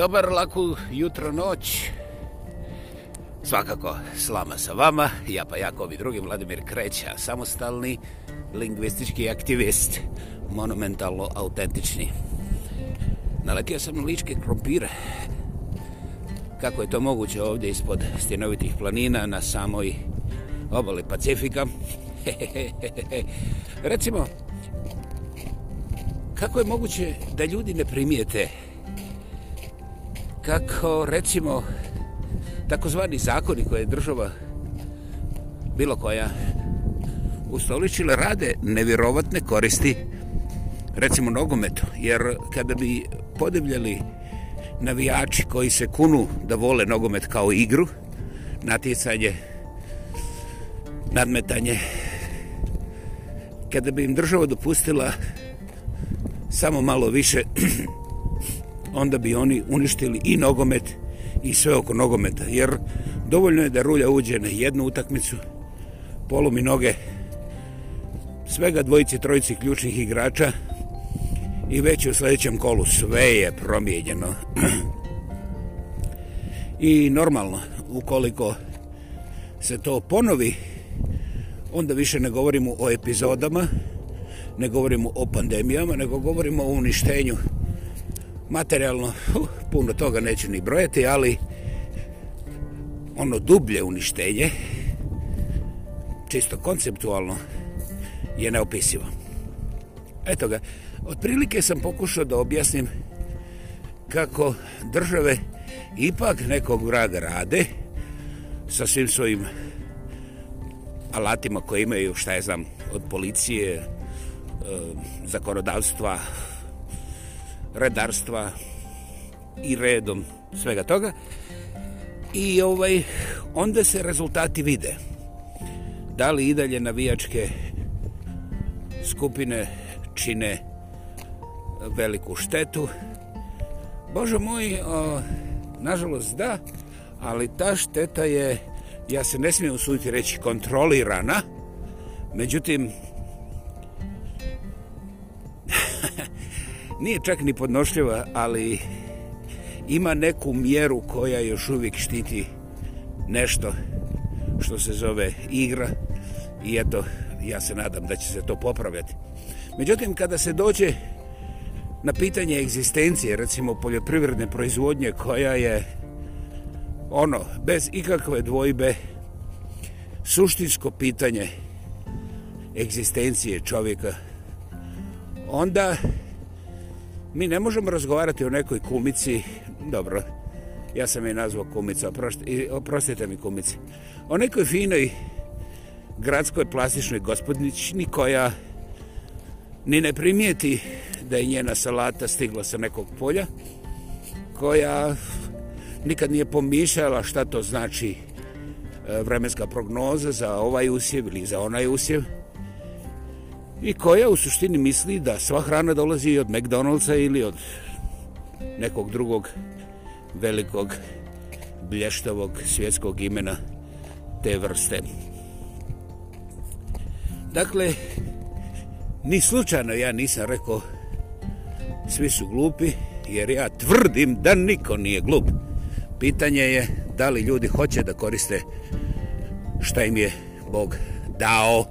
Dobar laku jutro noć. Svakako slama sa vama. Ja pa jako ovi drugi Vladimir Kreća, samostalni lingvistički aktivist, monumentalno autentični. Naletio sam na ličke krompire. Kako je to moguće ovdje ispod stjenovitih planina na samoj obali Pacifika? Recimo, kako je moguće da ljudi ne primijete kako recimo takozvani zakoni koje država bilo koja ustoličila rade nevjerovatne koristi recimo nogometu jer kada bi podebljali navijači koji se kunu da vole nogomet kao igru natjecanje nadmetanje kada bi im država dopustila samo malo više onda bi oni uništili i nogomet i sve oko nogometa. Jer dovoljno je da rulja uđe na jednu utakmicu, polomi noge svega dvojici, trojici ključnih igrača i već u sljedećem kolu sve je promijenjeno. I normalno, ukoliko se to ponovi, onda više ne govorimo o epizodama, ne govorimo o pandemijama, nego govorimo o uništenju materijalno puno toga neću ni brojati, ali ono dublje uništenje, čisto konceptualno, je neopisivo. Eto ga, otprilike sam pokušao da objasnim kako države ipak nekog vraga rade sa svim svojim alatima koje imaju, šta je znam, od policije, eh, zakonodavstva, redarstva i redom svega toga. I ovaj onda se rezultati vide. Da li i dalje navijačke skupine čine veliku štetu? Bože moj, o, nažalost da, ali ta šteta je, ja se ne smijem usuditi reći, kontrolirana. Međutim, nije čak ni podnošljiva, ali ima neku mjeru koja još uvijek štiti nešto što se zove igra i eto, ja se nadam da će se to popravljati. Međutim, kada se dođe na pitanje egzistencije, recimo poljoprivredne proizvodnje koja je ono, bez ikakve dvojbe, suštinsko pitanje egzistencije čovjeka, onda mi ne možemo razgovarati o nekoj kumici, dobro, ja sam je nazvao kumica, oprostite, oprostite mi kumici, o nekoj finoj gradskoj plastičnoj gospodnični koja ni ne primijeti da je njena salata stigla sa nekog polja, koja nikad nije pomišljala šta to znači e, vremenska prognoza za ovaj usjev ili za onaj usjev, i koja u suštini misli da sva hrana dolazi od McDonald'sa ili od nekog drugog velikog blještavog svjetskog imena te vrste. Dakle, ni slučajno ja nisam rekao svi su glupi, jer ja tvrdim da niko nije glup. Pitanje je da li ljudi hoće da koriste šta im je Bog dao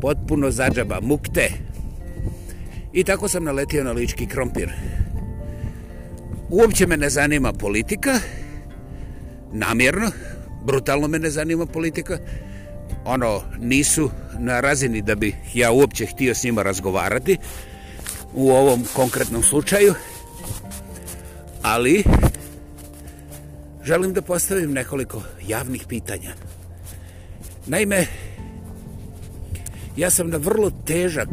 potpuno zađaba mukte. I tako sam naletio na lički krompir. Uopće me ne zanima politika, namjerno, brutalno me ne zanima politika. Ono, nisu na razini da bi ja uopće htio s njima razgovarati u ovom konkretnom slučaju, ali želim da postavim nekoliko javnih pitanja. Naime, Ja sam na vrlo težak,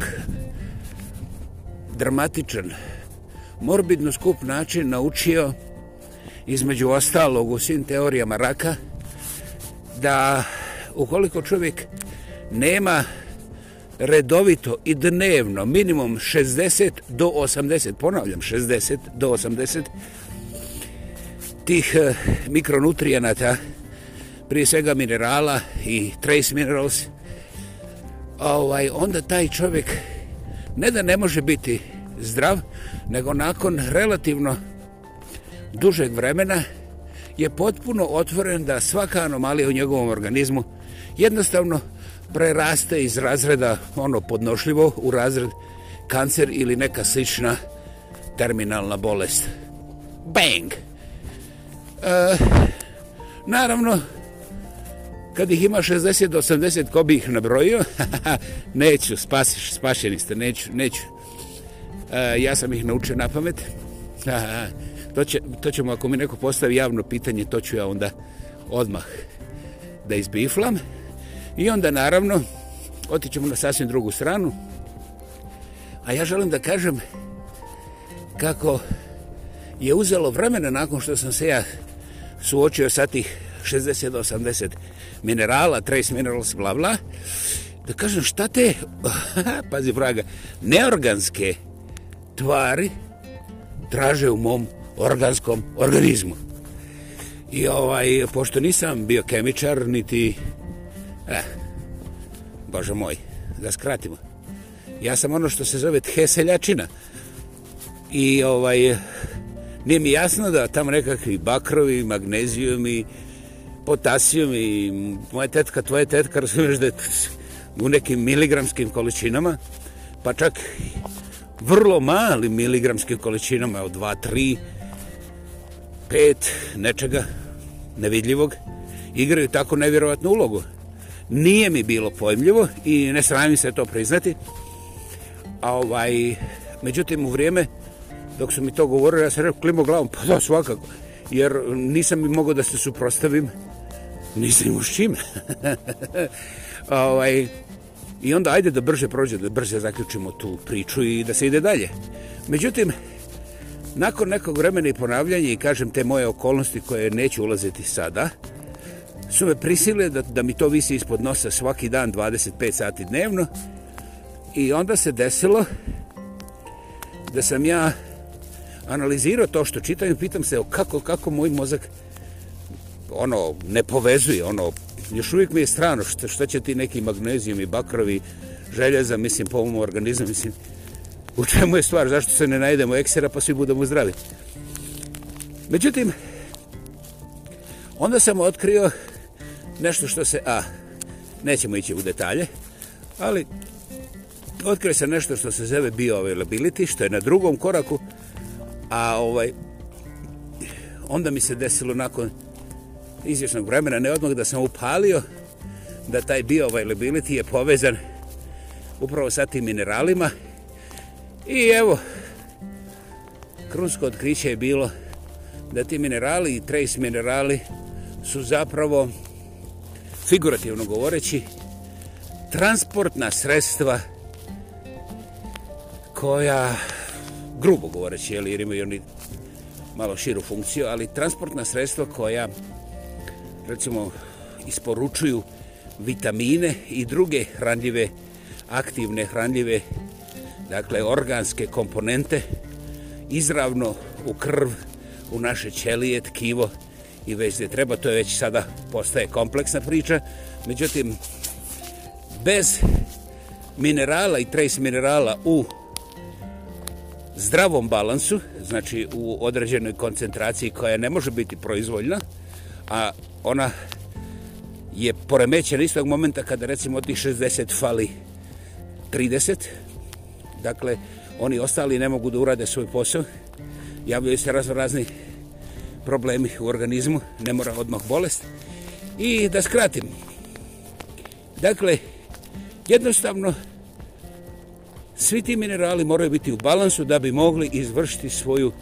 dramatičan, morbidno skup način naučio, između ostalog u svim teorijama raka, da ukoliko čovjek nema redovito i dnevno minimum 60 do 80, ponavljam 60 do 80 tih eh, mikronutrijenata, prije svega minerala i trace minerals, ovaj, onda taj čovjek ne da ne može biti zdrav, nego nakon relativno dužeg vremena je potpuno otvoren da svaka anomalija u njegovom organizmu jednostavno preraste iz razreda ono podnošljivo u razred kancer ili neka slična terminalna bolest. Bang! E, naravno, Kad ih ima 60 do 80, ko bi ih nabrojio? neću, spasiš, spašeni ste, neću, neću. E, ja sam ih naučio na pamet. to, će, to ćemo, ako mi neko postavi javno pitanje, to ću ja onda odmah da izbiflam. I onda, naravno, otićemo na sasvim drugu stranu. A ja želim da kažem kako je uzelo vremena nakon što sam se ja suočio sa tih 60 do 80 minerala, trace minerals, bla bla. Da kažem, šta te, pazi vraga, neorganske tvari traže u mom organskom organizmu. I ovaj, pošto nisam biokemičar, niti, eh, bože moj, da skratimo. Ja sam ono što se zove theseljačina. I ovaj, nije mi jasno da tamo nekakvi bakrovi, magnezijumi, potasijum i moja tetka, tvoja tetka, razumiješ da je u nekim miligramskim količinama, pa čak vrlo mali miligramskim količinama, od 2, 3, nečega nevidljivog, igraju tako nevjerovatnu ulogu. Nije mi bilo pojmljivo i ne sramim se to priznati, a ovaj, međutim u vrijeme dok su mi to govorili, ja sam rekao klimo glavom, pa da svakako, jer nisam mi mogao da se suprostavim, nisam imao s čime. ovaj, I onda ajde da brže prođe, da brže zaključimo tu priču i da se ide dalje. Međutim, nakon nekog vremena i ponavljanja i kažem te moje okolnosti koje neću ulaziti sada, su me prisile da, da mi to visi ispod nosa svaki dan 25 sati dnevno i onda se desilo da sam ja analizirao to što čitam i pitam se o kako, kako moj mozak uh, ono, ne povezuje, ono, još uvijek mi je strano što, što će ti neki magnezijum i bakrovi, željeza, mislim, po ovom organizmu, mislim, u čemu je stvar, zašto se ne najdemo eksera, pa svi budemo zdravi. Međutim, onda sam otkrio nešto što se, a, nećemo ići u detalje, ali otkrio sam nešto što se zove bioavailability, što je na drugom koraku, a ovaj, onda mi se desilo nakon izvjesnog vremena, ne odmah da sam upalio da taj bioavailability je povezan upravo sa tim mineralima. I evo, krunsko otkriće je bilo da ti minerali i trace minerali su zapravo, figurativno govoreći, transportna sredstva koja, grubo govoreći, jer imaju oni malo širu funkciju, ali transportna sredstva koja recimo isporučuju vitamine i druge hranljive, aktivne hranljive, dakle organske komponente izravno u krv, u naše ćelije, tkivo i već gdje treba, to je već sada postaje kompleksna priča. Međutim, bez minerala i trace minerala u zdravom balansu, znači u određenoj koncentraciji koja ne može biti proizvoljna, a ona je poremećena istog momenta kada recimo od tih 60 fali 30. Dakle, oni ostali ne mogu da urade svoj posao. Javljaju se razno razni problemi u organizmu, ne mora odmah bolest. I da skratim. Dakle, jednostavno, svi ti minerali moraju biti u balansu da bi mogli izvršiti svoju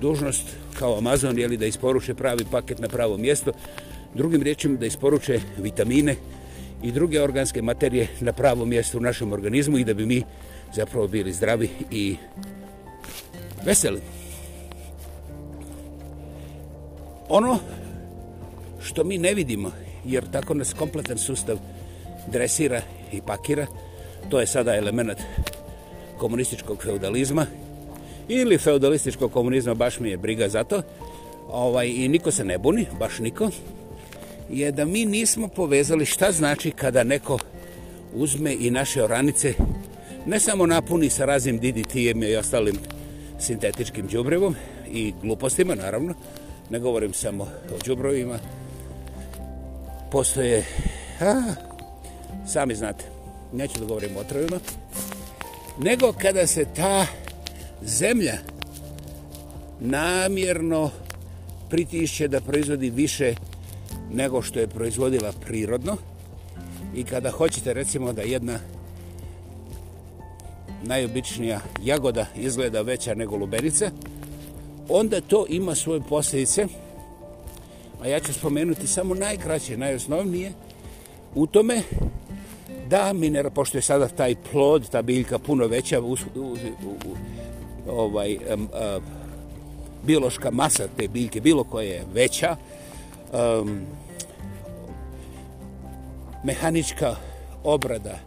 dužnost kao Amazon, jeli, da isporuče pravi paket na pravo mjesto, drugim riječima da isporuče vitamine i druge organske materije na pravo mjesto u našem organizmu i da bi mi zapravo bili zdravi i veseli. Ono što mi ne vidimo, jer tako nas kompletan sustav dresira i pakira, to je sada element komunističkog feudalizma, ili feudalističkog komunizma, baš mi je briga za to, ovaj, i niko se ne buni, baš niko, je da mi nismo povezali šta znači kada neko uzme i naše oranice ne samo napuni sa raznim DDT-em i ostalim sintetičkim džubrevom i glupostima, naravno, ne govorim samo o džubrovima, postoje, a, sami znate, neću da govorim o trojima, nego kada se ta zemlja namjerno pritišće da proizvodi više nego što je proizvodila prirodno i kada hoćete recimo da jedna najobičnija jagoda izgleda veća nego lubenica onda to ima svoje posljedice a ja ću spomenuti samo najkraće, najosnovnije u tome da minera, pošto je sada taj plod ta biljka puno veća u, u, u, u, ovaj um, uh, biološka masa te biljke bilo koje je veća um, mehanička obrada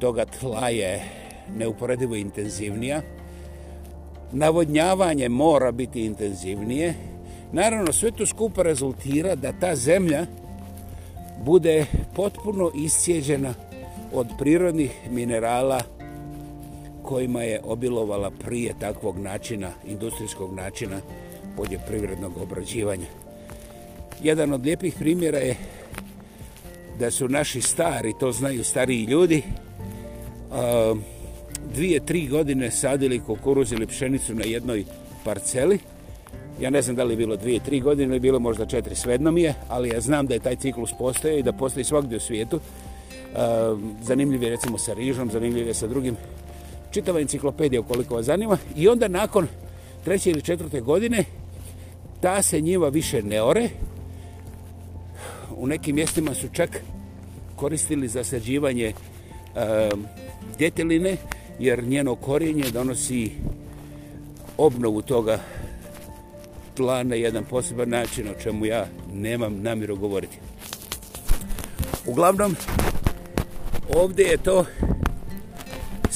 toga tla je neuporedivo intenzivnija navodnjavanje mora biti intenzivnije naravno sve to skupa rezultira da ta zemlja bude potpuno iscijeđena od prirodnih minerala kojima je obilovala prije takvog načina, industrijskog načina poljoprivrednog obrađivanja. Jedan od lijepih primjera je da su naši stari, to znaju stariji ljudi, dvije, tri godine sadili kukuruz ili pšenicu na jednoj parceli. Ja ne znam da li je bilo dvije, tri godine ili bilo možda četiri, svedno mi je, ali ja znam da je taj ciklus postoje i da postoji svakdje u svijetu. Zanimljiv je recimo sa rižom, zanimljiv je sa drugim čitava enciklopedija koliko vas zanima. I onda nakon treće ili četvrte godine ta se njiva više ne ore. U nekim mjestima su čak koristili za sađivanje e, djeteline, jer njeno korijenje donosi obnovu toga tla na jedan poseban način, o čemu ja nemam namjeru govoriti. Uglavnom, ovdje je to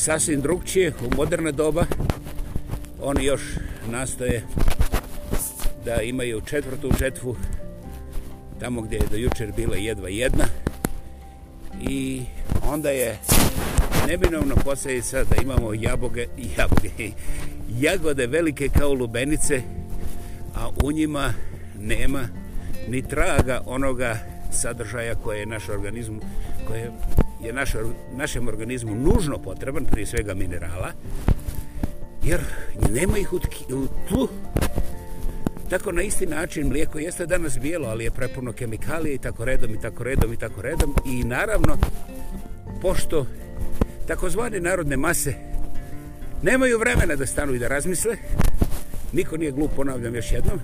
sasvim drugčije u moderne doba. Oni još nastoje da imaju četvrtu žetvu tamo gdje je do jučer bila jedva jedna. I onda je neminovno posljedica da imamo jaboge, jaboge, jagode velike kao lubenice, a u njima nema ni traga onoga sadržaja koje je naš organizm, koje je naš, našem organizmu nužno potreban, prije svega minerala, jer nema ih u, tki, u tlu. Tako na isti način mlijeko jeste danas bijelo, ali je prepuno kemikalije i tako redom i tako redom i tako redom. I naravno, pošto takozvane narodne mase nemaju vremena da stanu i da razmisle, niko nije glup, ponavljam još jednom,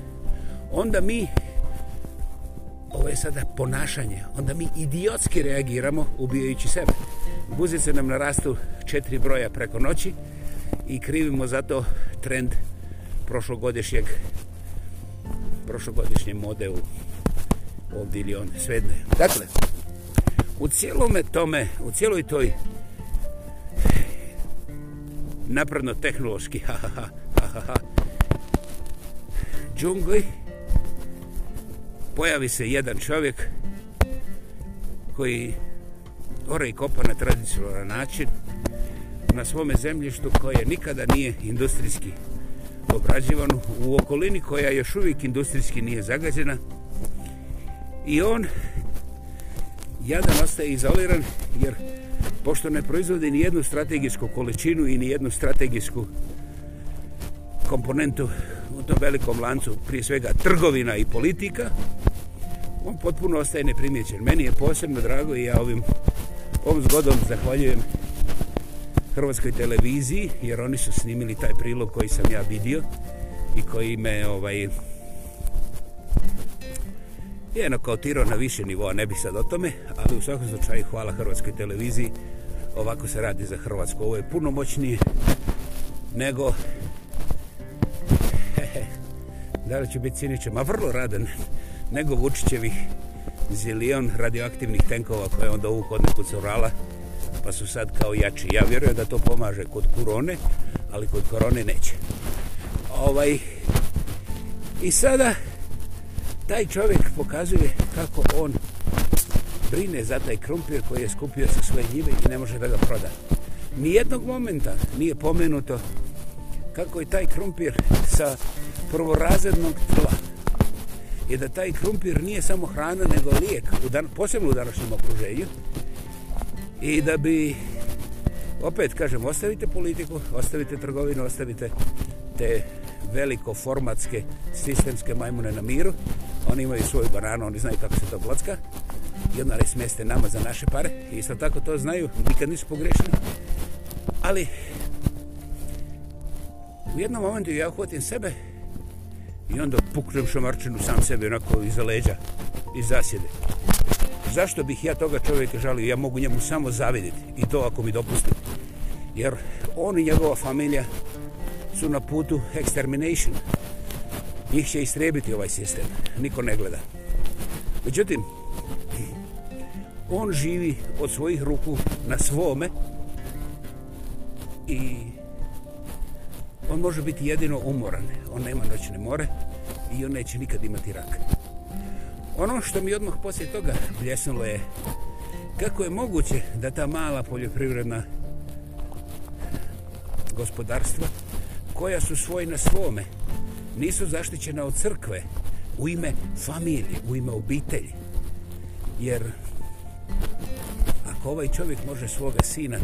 onda mi ovo je sada ponašanje. Onda mi idiotski reagiramo ubijajući sebe. Guzice nam narastu četiri broja preko noći i krivimo zato trend prošlogodišnjeg prošlogodišnje mode u ovdje ili one, sve jedno je. Dakle, u cijelome tome, u cijeloj toj napredno tehnološki, ha, ha, ha, ha, ha, džungli, pojavi se jedan čovjek koji ore i kopa na tradicionalan način na svome zemljištu koje nikada nije industrijski obrađivano u okolini koja još uvijek industrijski nije zagađena i on jadan ostaje izoliran jer pošto ne proizvodi ni jednu strategijsku količinu i ni jednu strategijsku komponentu u tom velikom lancu prije svega trgovina i politika on potpuno ostaje neprimjećen. Meni je posebno drago i ja ovim, ovom zgodom zahvaljujem Hrvatskoj televiziji, jer oni su snimili taj prilog koji sam ja vidio i koji me ovaj, jedno kao tiro na više nivoa, ne bih sad o tome, ali u svakom slučaju hvala Hrvatskoj televiziji, ovako se radi za Hrvatsku. Ovo je puno moćnije nego da li će biti ciničan, a vrlo radan nego Vučićevih zilion radioaktivnih tenkova koje onda uvuk od nekog corala pa su sad kao jači. Ja vjerujem da to pomaže kod korone, ali kod korone neće. Ovaj, I sada taj čovjek pokazuje kako on brine za taj krumpir koji je skupio sa svoje njive i ne može da ga proda. Nijednog momenta nije pomenuto kako je taj krumpir sa prvorazrednog tla je da taj krumpir nije samo hrana, nego lijek, u dan, posebno u današnjem okruženju. I da bi, opet kažem, ostavite politiku, ostavite trgovinu, ostavite te velikoformatske sistemske majmune na miru. Oni imaju svoju baranu, oni znaju kako se to plocka. I onda li smjeste nama za naše pare. I isto tako to znaju, nikad nisu pogrešili. Ali, u jednom momentu ja uhvatim sebe I onda puknem šamarčinu sam sebe onako iza leđa, iz zasjede. Zašto bih ja toga čovjeka žalio? Ja mogu njemu samo zavidjeti i to ako mi dopusti. Jer on i njegova familija su na putu extermination. Njih će istrebiti ovaj sistem. Niko ne gleda. Međutim, on živi od svojih ruku na svome i on može biti jedino umoran. On nema noćne more i on neće nikad imati rak. Ono što mi odmah poslije toga bljesnulo je kako je moguće da ta mala poljoprivredna gospodarstva koja su svojna svome nisu zaštićena od crkve u ime familije, u ime obitelji. Jer ako ovaj čovjek može svoga sina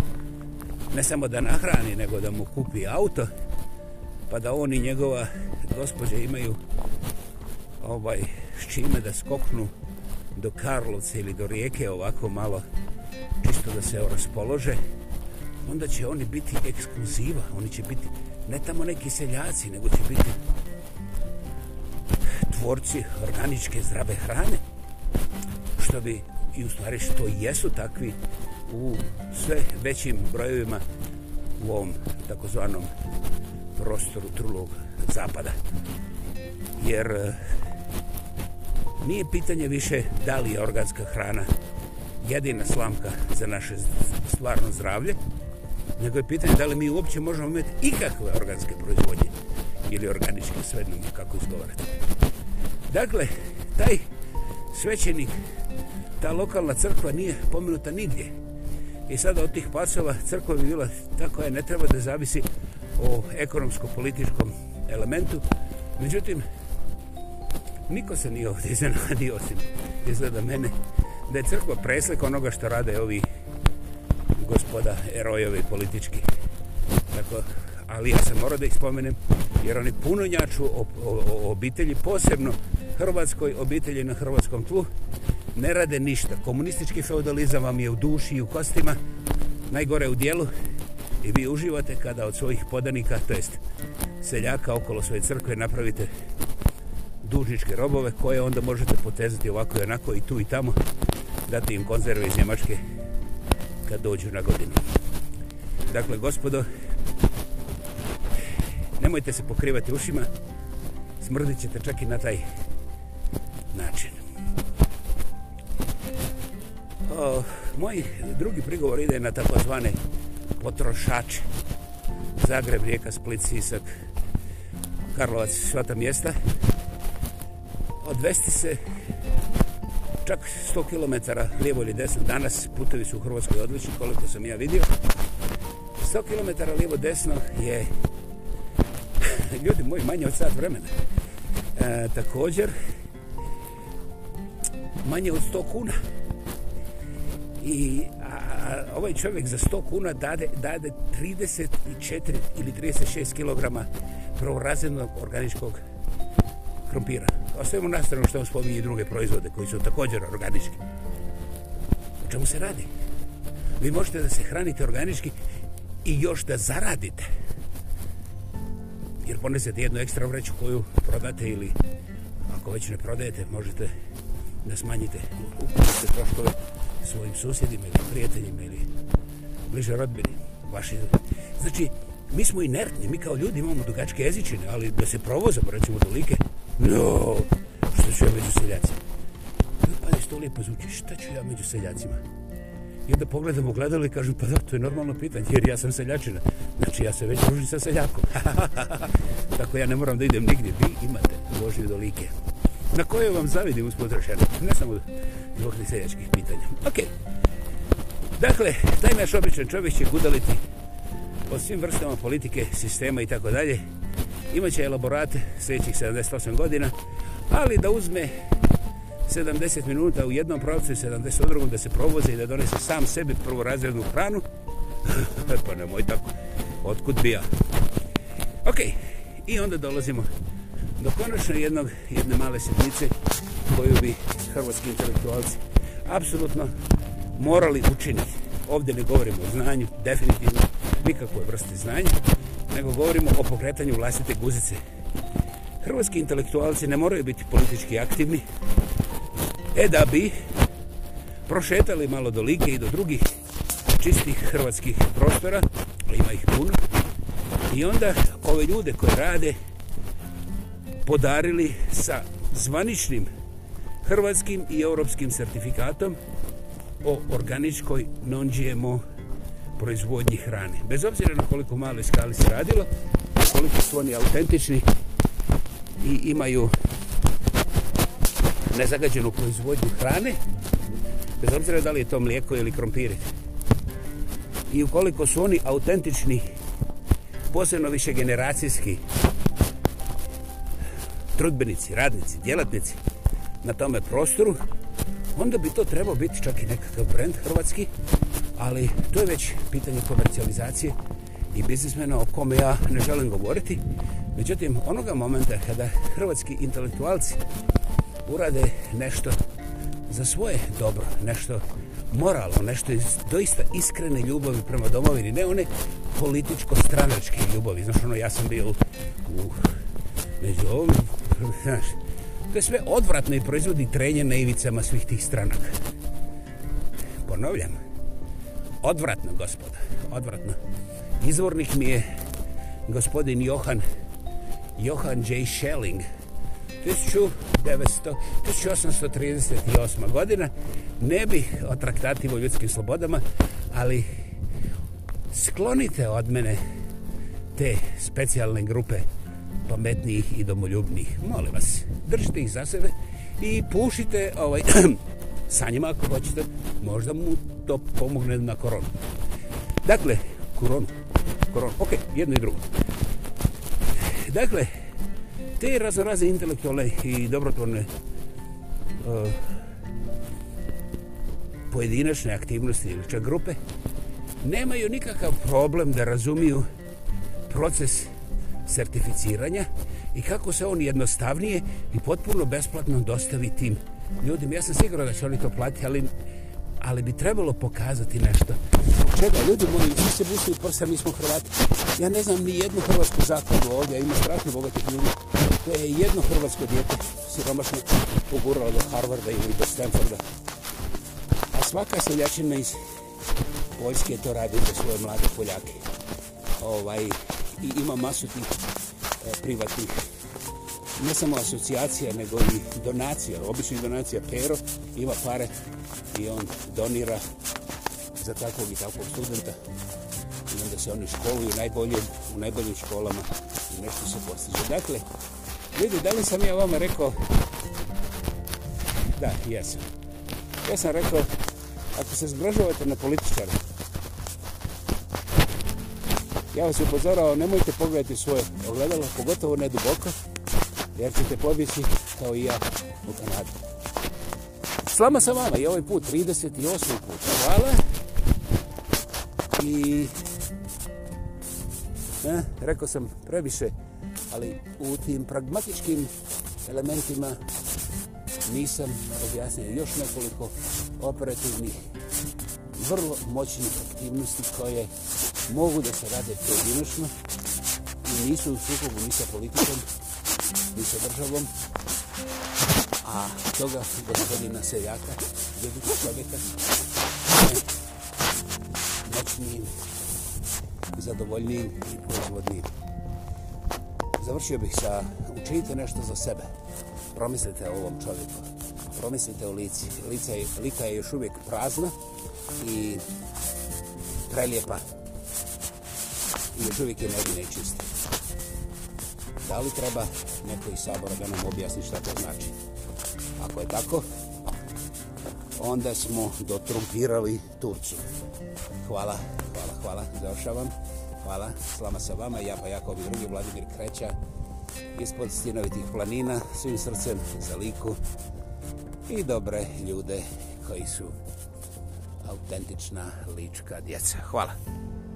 ne samo da nahrani, nego da mu kupi auto, pa da on i njegova gospođa imaju ovaj s čime da skoknu do Karlovce ili do rijeke ovako malo čisto da se raspolože onda će oni biti ekskluziva oni će biti ne tamo neki seljaci nego će biti tvorci organičke zdrave hrane što bi i u stvari što jesu takvi u sve većim brojevima u ovom takozvanom prostoru trulog zapada. Jer e, nije pitanje više da li je organska hrana jedina slamka za naše stvarno zdravlje, nego je pitanje da li mi uopće možemo imati ikakve organske proizvodnje ili organičke svedno kako izgovarati. Dakle, taj svećenik, ta lokalna crkva nije pomenuta nigdje. I sada od tih pasova crkva bi bila ta koja ne treba da zavisi o ekonomsko-političkom elementu. Međutim, niko se nije ovdje zanadio osim izgleda mene da je crkva preslika onoga što rade ovi gospoda erojovi politički. Tako, ali ja sam morao da ih spomenem jer oni puno njaču o, o, o obitelji, posebno hrvatskoj obitelji na hrvatskom tlu ne rade ništa. Komunistički feudalizam vam je u duši i u kostima, najgore u dijelu i vi uživate kada od svojih podanika, to jest seljaka okolo svoje crkve napravite dužničke robove koje onda možete potezati ovako i onako i tu i tamo dati im konzerve iz Njemačke kad dođu na godinu. Dakle, gospodo, nemojte se pokrivati ušima, smrdit ćete čak i na taj način. O, moj drugi prigovor ide na takozvane zvane potrošače. Zagreb, Rijeka, Split, Sisak, Karlovac, sva ta mjesta. Odvesti se čak 100 km lijevo ili desno. Danas putevi su u Hrvatskoj odlični, koliko sam ja vidio. 100 km lijevo desno je ljudi moji manje od sat vremena. E, također manje od 100 kuna. I ovaj čovjek za 100 kuna dade, dade 34 ili 36 kg prvorazrednog organičkog krompira. Ostavimo na stranu što on spominje i druge proizvode koji su također organički. O čemu se radi? Vi možete da se hranite organički i još da zaradite. Jer ponesete jednu ekstra vreću koju prodate ili ako već ne prodajete možete da smanjite ukupne troškove svojim susjedima ili prijateljima ili bliže rodbini vaši. Znači, mi smo inertni, mi kao ljudi imamo dugačke jezičine, ali da se provozamo, recimo, do like, no, što ću ja među seljacima? Pa to lijepo zvuči, šta ću ja među seljacima? I onda pogledamo gledali i kažu, pa da, to je normalno pitanje, jer ja sam seljačina. Znači, ja se već družim sa seljakom. Tako ja ne moram da idem nigdje, vi imate Božiju do like na koje vam zavidim uspotrošeno. Ne samo zbog liseljačkih pitanja. Ok. Dakle, taj naš običan čovjek će gudaliti o svim vrstama politike, sistema i tako dalje. Imaće elaborate sljedećih 78 godina, ali da uzme 70 minuta u jednom pravcu i 70 u drugom da se provoze i da donese sam sebi prvorazrednu hranu, pa nemoj tako, otkud bi ja. Ok, i onda dolazimo do konačno jednog, jedne male sedmice koju bi hrvatski intelektualci apsolutno morali učiniti. Ovdje ne govorimo o znanju, definitivno nikakvoj vrsti znanja, nego govorimo o pokretanju vlastite guzice. Hrvatski intelektualci ne moraju biti politički aktivni, e da bi prošetali malo do Lige i do drugih čistih hrvatskih prostora, ima ih puno, i onda ove ljude koje rade, podarili sa zvaničnim hrvatskim i europskim sertifikatom o organičkoj non-GMO proizvodnji hrane. Bez obzira na koliko malo skali se radilo, koliko su oni autentični i imaju nezagađenu proizvodnju hrane, bez obzira da li je to mlijeko ili krompire. I ukoliko su oni autentični, posebno više generacijski, trudbenici, radnici, djelatnici na tome prostoru, onda bi to trebao biti čak i nekakav brend hrvatski, ali to je već pitanje komercijalizacije i biznismena o kome ja ne želim govoriti. Međutim, onoga momenta kada hrvatski intelektualci urade nešto za svoje dobro, nešto moralno, nešto iz, doista iskrene ljubavi prema domovini, ne one političko-stranačke ljubavi. Znaš, ono, ja sam bio u, među ovim to je sve odvratno i proizvodi trenje na ivicama svih tih stranaka. Ponovljam, odvratno, gospoda, odvratno. Izvornik mi je gospodin Johan, Johan J. Schelling, 1900, 1838. godina, ne bi o traktativu o ljudskim slobodama, ali sklonite od mene te specijalne grupe pametnijih i domoljubnih. Molim vas, držite ih za sebe i pušite ovaj, sa njima ako hoćete. Možda mu to pomogne na koronu. Dakle, koronu, koronu, ok, jedno i drugo. Dakle, te razno razne intelektualne i dobrotvorne uh, pojedinačne aktivnosti ili čak grupe nemaju nikakav problem da razumiju proces certificiranja i kako se on jednostavnije i potpuno besplatno dostavi tim ljudima. Ja sam siguran da će oni to platiti, ali, ali bi trebalo pokazati nešto. Zbog čega, ljudi moji, mi se busili prsa, mi smo Hrvati. Ja ne znam ni jednu hrvatsku zakladu ovdje, ima strašno bogatih ljudi. To je jedno hrvatsko djeto siromašno poguralo do Harvarda ili do Stanforda. A svaka seljačina iz Poljske to radi za svoje mlade Poljake. Ovaj, i ima masu tih e, privatnih ne samo asocijacija, nego i donacija, obični donacija Pero ima pare i on donira za takvog i takvog studenta i onda se oni školuju najbolje, u najboljim školama i nešto se postiže. Dakle, ljudi, da li sam ja vama rekao da, jesam. Ja sam rekao, ako se zgražavate na političara, Ja vas upozorao, nemojte pogledati svoje ogledalo, pogotovo ne duboko, jer ćete povisiti kao i ja u Kanadu. Slama sa vama i ovaj put, 38. put. Hvala. I... Ne, eh, rekao sam previše, ali u tim pragmatičkim elementima nisam objasnio još nekoliko operativnih, vrlo moćnih aktivnosti koje mogu da se rade pojedinačno i nisu u sukobu ni sa politikom, ni sa državom, a toga gospodina seljaka, jednog čovjeka, moćnijim, zadovoljnijim i proizvodnijim. Završio bih sa, učinite nešto za sebe, promislite o ovom čovjeku, promislite o lici. Lica je, lika je još uvijek prazna i prelijepa i još uvijek je mnogi nečisti. Da li treba neko iz sabora da nam objasni šta to znači? Ako je tako, onda smo dotrumpirali Turcu. Hvala, hvala, hvala, završavam. Hvala, slama sa vama, ja pa jako bi drugi, Vladimir Kreća, ispod stjenovitih planina, svim srcem za liku i dobre ljude koji su autentična lička djeca. Hvala. Hvala.